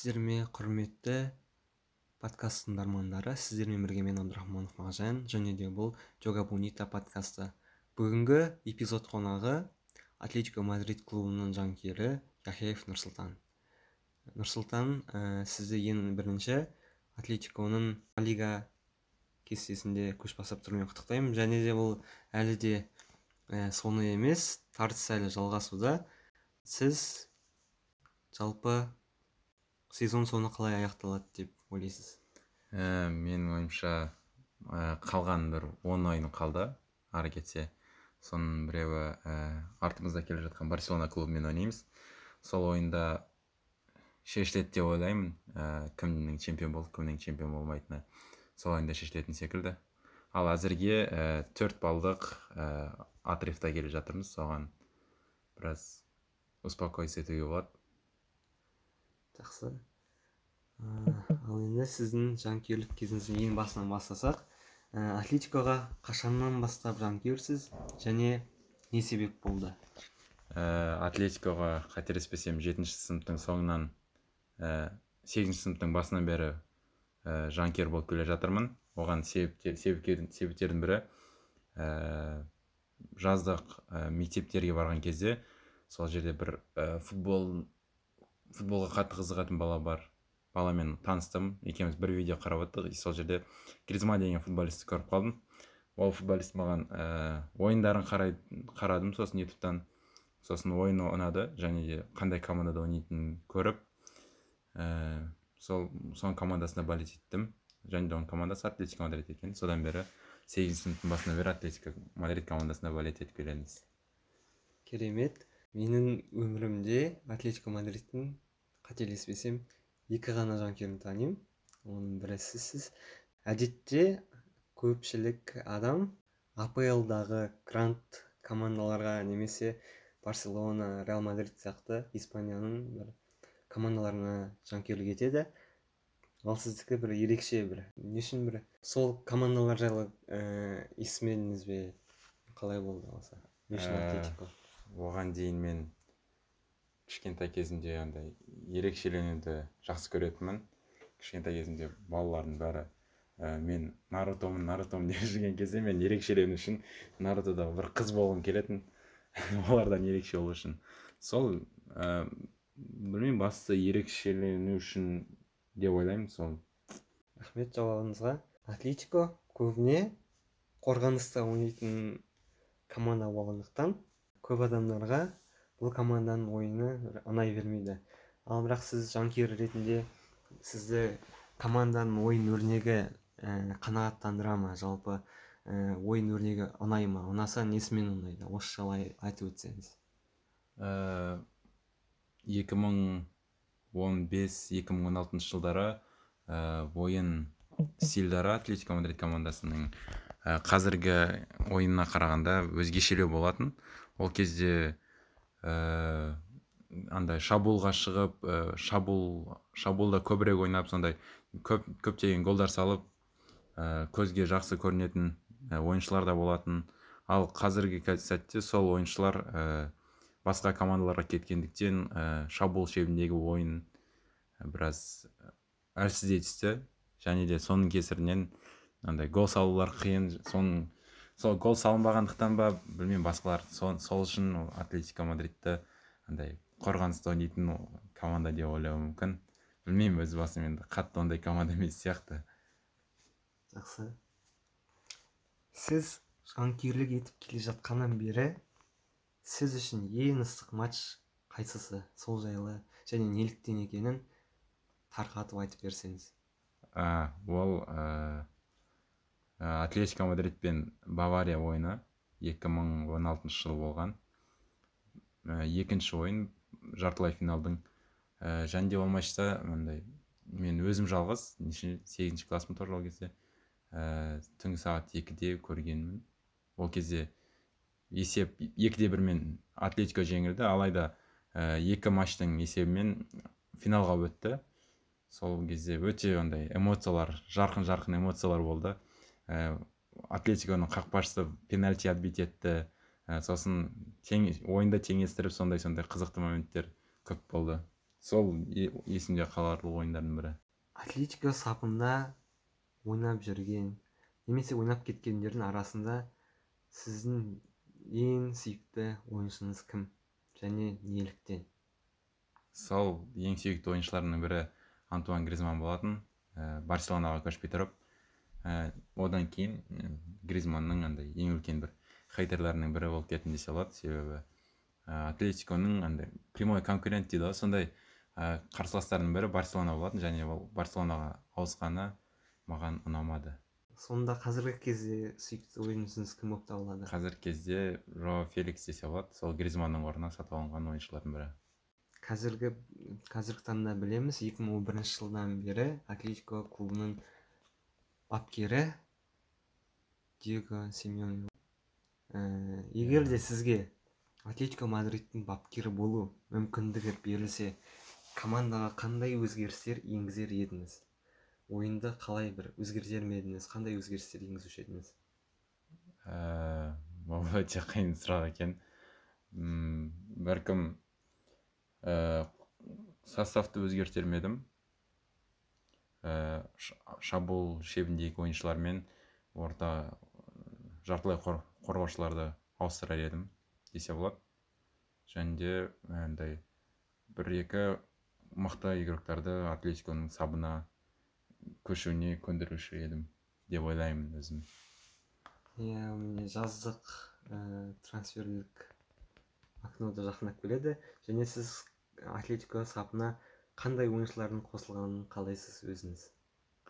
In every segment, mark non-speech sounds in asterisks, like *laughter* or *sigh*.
сәлеметсіздер ме құрметті подкаст тыңдармандары сіздермен бірге мен абдрахманов мағжан және де бұл джога бунита подкасты. Бүгінгі эпизод қонағы атлетико мадрид клубының жанкүйері яхяев нұрсұлтан. Нұрсұлтан ә, сізді ең бірінші атлетиконың лига кестесінде көш бастап тұруымен құттықтаймын. Және де бұл әлі де ә, соңы емес тартыс әлі жалғасуда. Сіз жалпы сезон соңы қалай аяқталады деп ойлайсыз? Ә, менің ойымша ә, қалған бір он ойын қалды. Ары кетсе соның біреуі ә, артымызда келе жатқан барселона клубымен ойнаймыз. Сол ойында шешіледі деп ойлаймын. Ә, кімнің чемпион болып кімнің чемпион болмайтыны сол ойында шешілетін секілді. Ал әзірге ә, төрт балдық ә, отрывта келе жатырмыз. Соған біраз успокоиться етуге болады. Жақсы. Ал енді сіздің жанкүйерлік кезіңізді ең басынан бастасақ ә, атлетикоға қашаннан бастап жанкүйерсіз және не себеп болды? Ә, атлетикоға қателеспесем жетінші сыныптың соңынан ә, сегізінші сыныптың басынан бері ә, жанкүйер болып келе жатырмын. Оған себептердің бірі ә, жаздық ә, мектептерге барған кезде сол жерде бір ә, футбол футболға қатты қызығатын бала бар. Баламен таныстым екеуміз бір видео қарап отырдық и сол жерде гризма деген футболистті көріп қалдым. Ол футболист маған ә, ойындарын қарай, қарадым сосын ютубтан. Сосын ойыны ұнады және де қандай командада ойнайтынын көріп ә, сол соның командасына болеть еттім. Және де оның командасы атлетико мадрид екен. Содан бері сегізінші сыныптың басынан бері атлетико мадрид командасына болеть етіп келеміз. Керемет. Менің өмірімде атлетико мадридтің қателеспесем екі ғана жанкүйерін танимын. Оның бірі сізсіз. Әдетте көпшілік адам апл-дағы гранд командаларға немесе барселона реал мадрид сияқты испанияның бір командаларына жанкүйерлік етеді. Ал сіздікі бір ерекше бір. Не үшін бір? Сол командалар жайлы ә, естімедіңіз бе? Қалай болды осы? Не үшін атлетико. Оған дейін мен кішкентай кезімде андай ерекшеленуді жақсы көретінмін. Кішкентай кезімде балалардың бәрі ә, мен нарутомын нарутомын деп жүрген кезде мен ерекшелену үшін нарутода бір қыз болғым келетін. *laughs* Олардан ерекше болу үшін. Сол ә, білмеймін басты ерекшелену үшін деп ойлаймын сол. Рахмет жауабыңызға атлетико көбіне қорғаныста ойнайтын команда болғандықтан көп адамдарға бұл команданың ойыны ұнай бермейді. Ал бірақ сіз жанкүйер ретінде сізді команданың ойын өрнегі ә, қанағаттандыра ма? Жалпы ә, ойын өрнегі ұнай ма? Ұнаса несімен ұнайды? Осы жайлы айтып өтсеңіз. Ә, екі мың он бес екі мың он алтыншы жылдары ә, ойын стильдары атлетико мадрид командасының ә, қазіргі ойынына қарағанда өзгешелеу болатын. Ол кезде ә, андай шабуылға шығып ә, шабуыл шабуылда көбірек ойнап сондай көп көптеген голдар салып ә, көзге жақсы көрінетін ойыншылар да болатын. Ал қазіргі сәтте сол ойыншылар ә, басқа командаларға кеткендіктен ә, шабуыл шебіндегі ойын біраз әлсіздей түсті. Және де соның кесірінен андай гол салулар қиын соның сол гол салынбағандықтан ба білмеймін басқалар. Сол, сол үшін атлетико мадридті андай қорғаныста ойнайтын команда деп ойлауы мүмкін. Білмеймін өз басым енді қатты ондай команда емес сияқты. Жақсы. Сіз жанкүйерлік етіп келе жатқаннан бері сіз үшін ең ыстық матч қайсысы? Сол жайлы және неліктен екенін тарқатып айтып берсеңіз. Ә, ол ә, атлетико мадрид пен бавария ойыны 2016 жыл болған. Э, екінші ойын жартылай финалдың ә, және де ол матчта мен өзім жалғыз неше сегізінші класпын тоже ол кезде ә, түнгі сағат екіде көргенмін. Ол кезде есеп екіде бірмен атлетико жеңілді алайда ә, екі матчтың есебімен финалға өтті. Сол кезде өте ондай эмоциялар жарқын жарқын эмоциялар болды. Атлетиконың қақпашысы пенальти отбить етті. Ә, сосын тең, ойында теңестіріп сондай сондай қызықты моменттер көп болды. Сол есімде қаларлық ойындардың бірі. Атлетико сапында ойнап жүрген немесе ойнап кеткендердің арасында сіздің ең сүйікті ойыншыңыз кім? Және неліктен? Сол ең сүйікті ойыншыларымның бірі антуан гризман болатын. Ә, барселонаға көшпей тұрып ә, одан кейін гризманның андай ең үлкен бір хейтерлерінің бірі болып кеттім десе болады себебі ә, атлетиконың андай прямой конкурент дейді ғой сондай ә, қарсыластардың бірі барселона болатын және ол барселонаға ауысқаны маған ұнамады. Сонда қазіргі кезде сүйікті ойыншыңыз кім болып табылады? Қазіргі кезде жо феликс десе болады сол гризманның орнына сатып алынған ойыншылардың бірі. Қазіргі қазіргі таңда білеміз 2011 жылдан бері атлетико клубының бапкері диего симеоне ә, егер де сізге атлетико мадридтің бапкері болу мүмкіндігі берілсе командаға қандай өзгерістер енгізер едіңіз? Ойынды қалай бір өзгертер ме едіңіз? Қандай өзгерістер енгізуші едіңіз? Ә, бұл өте қиын сұрақ екен. М бәлкім ә, составты өзгертер ме едім? ә, шабуыл шебіндегі ойыншылар мен орта жартылай қор, қорғаушыларды ауыстырар едім десе болады. Және де андай бір екі мықты игроктарды атлетиконың сабына көшуіне көндіруші едім деп ойлаймын өзім. Иә міне жаздық ә, трансферлік окно да жақындап келеді. Және сіз атлетико сапына қандай ойыншылардың қосылғанын қалайсыз өзіңіз?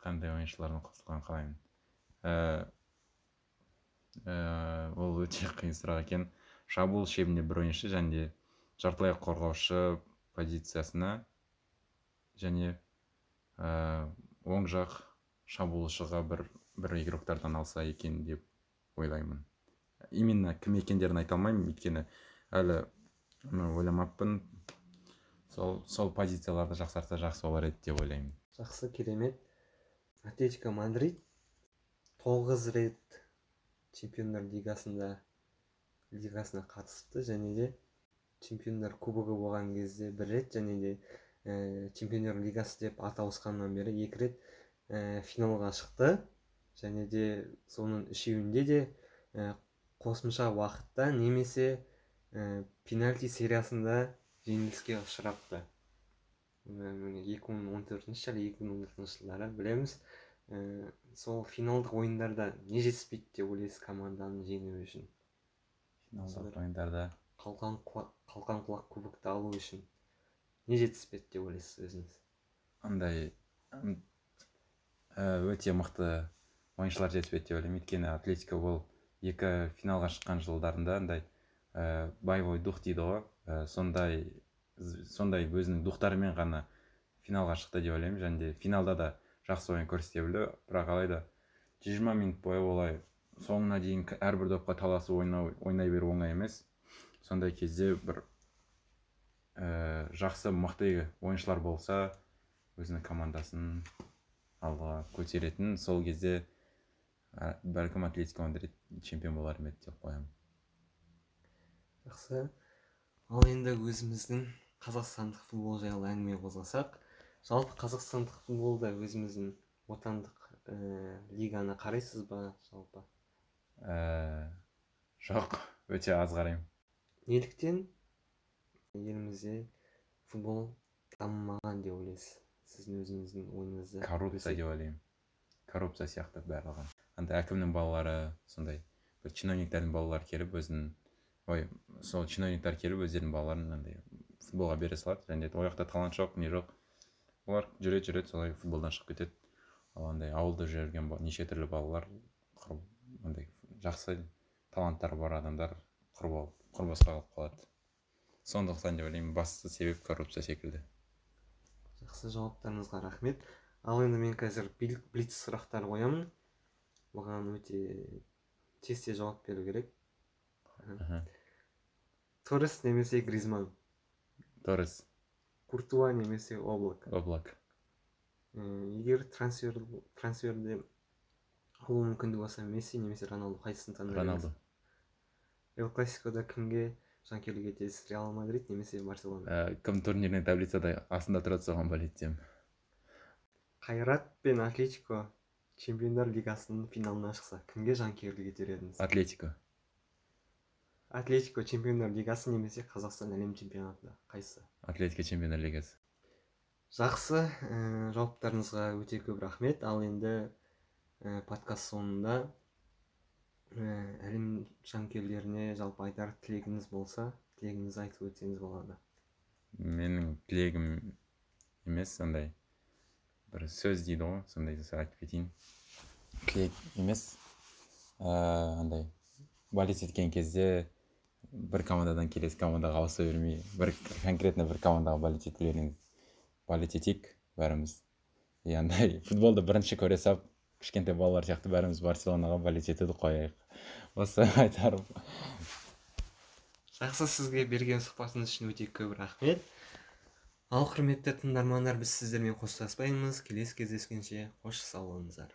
Қандай ойыншылардың қосылғанын қалаймын. Ә, ол өте қиын сұрақ екен. Шабуыл шебінде бір ойыншы және де жартылай қорғаушы позициясына және ә, оң жақ шабуылшыға бір бір игроктардан алса екен деп ойлаймын. Именно кім екендерін айта алмаймын өйткені әлі ойламаппын. Сол сол позицияларды жақсартса жақсы болар еді деп ойлаймын. Жақсы керемет. Атлетико мадрид тоғыз рет чемпиондар лигасында лигасына қатысыпты және де чемпиондар кубогы болған кезде бір рет және де ә, чемпиондар лигасы деп аты ауысқаннан бері екі рет ә, финалға шықты. Және де соның үшеуінде де ә, қосымша уақытта немесе ә, пенальти сериясында жеңіліске ұшырапты Міне екі мың он төртінші жылы екі мың он алтыншы жылдары білеміз ә, сол финалдық ойындарда не жетіспейді деп ойлайсыз команданың жеңуі үшін финалдық ойындарда қалқан құлақ қалқан құлақ кубокты алу үшін не жетіспеді деп ойлайсыз өзіңіз андай өте мықты ойыншылар жетіспеді деп ойлаймын өйткені атлетика ол екі финалға шыққан жылдарында андай ә, боевой дух дейді ғой ә, сондай сондай өзінің духтарымен ғана финалға шықты деп ойлаймын. Және де финалда да жақсы ойын көрсете білді. Бірақ алайда жиырма минут бойы олай соңына дейін әрбір допқа таласып ойнау ойнай беру оңай емес. Сондай кезде бір ә, жақсы мықты ойыншылар болса өзінің командасын алға көтеретін. Сол кезде ә, бәлкім атлетико мадрид чемпион болар ма еді деп қоямын. Жақсы. Ал енді өзіміздің қазақстандық футбол жайлы әңгіме қозғасақ жалпы қазақстандық футболда өзіміздің отандық ә, лиганы қарайсыз ба жалпы? Ә, жоқ өте аз қараймын. Неліктен елімізде футбол дамымаған деп ойлайсыз? Сіздің өзіңіздің ойыңызды коррупция деп ойлаймын. Коррупция сияқты барлығы андай әкімнің балалары сондай бір чиновниктердің балалары келіп өзінің ой сол чиновниктер келіп өздерінің балаларын андай футболға бере салады. Және де ол жақта талант жоқ не жоқ? Олар жүреді жүреді солай футболдан шығып кетеді. Ал андай ауылда жүрген неше түрлі балалар андай жақсы таланттары бар адамдар құр болып құр босқа қалып қалады. Сондықтан деп ойлаймын басты себеп коррупция секілді. Жақсы жауаптарыңызға рахмет. Ал енді мен қазір блиц сұрақтар қоямын. Бұған өте тез тез жауап беру керек. Торрес немесе гризман? Торрес куртуа немесе облак? Облак. Егер трансфер трансферде алу мүмкіндігі болса месси немесе роналду қайсысын таңдар роналду. Эл классикода кімге жанкүйерлік етесіз реал мадрид немесе барселона? Ә, кім турнирный таблицада астында тұрады соған болеть етемін қайрат пен атлетико чемпиондар лигасының финалына шықса кімге жанкүйерлік етер едіңіз? Атлетико. Атлетико чемпиондар лигасы немесе қазақстан әлем чемпионатында қайсысы атлетико чемпиондар лигасы жақсы. Ә, жауаптарыңызға өте көп рахмет. Ал енді ә, подкаст соңында ә, әлем жанкүйерлеріне жалпы айтар тілегіңіз болса тілегіңізді айтып өтсеңіз болады. Менің тілегім емес сондай бір сөз дейді ғой сондай айтып кетейін. Тілек емес. Ыыы андай болеть еткен кезде бір командадан келесі командаға ауыса бермей бір конкретно бір командаға болеть ете беріңіз болеть етейік бәріміз. И андай футболды бірінші көре сап кішкентай балалар сияқты бәріміз барселонаға болеть етуді қояйық. Осы айтарым. Жақсы сізге берген сұхбатыңыз үшін өте көп рахмет. Ал құрметті тыңдармандар біз сіздермен қоштаспаймыз. Келесі кездескенше қош сау болыңыздар.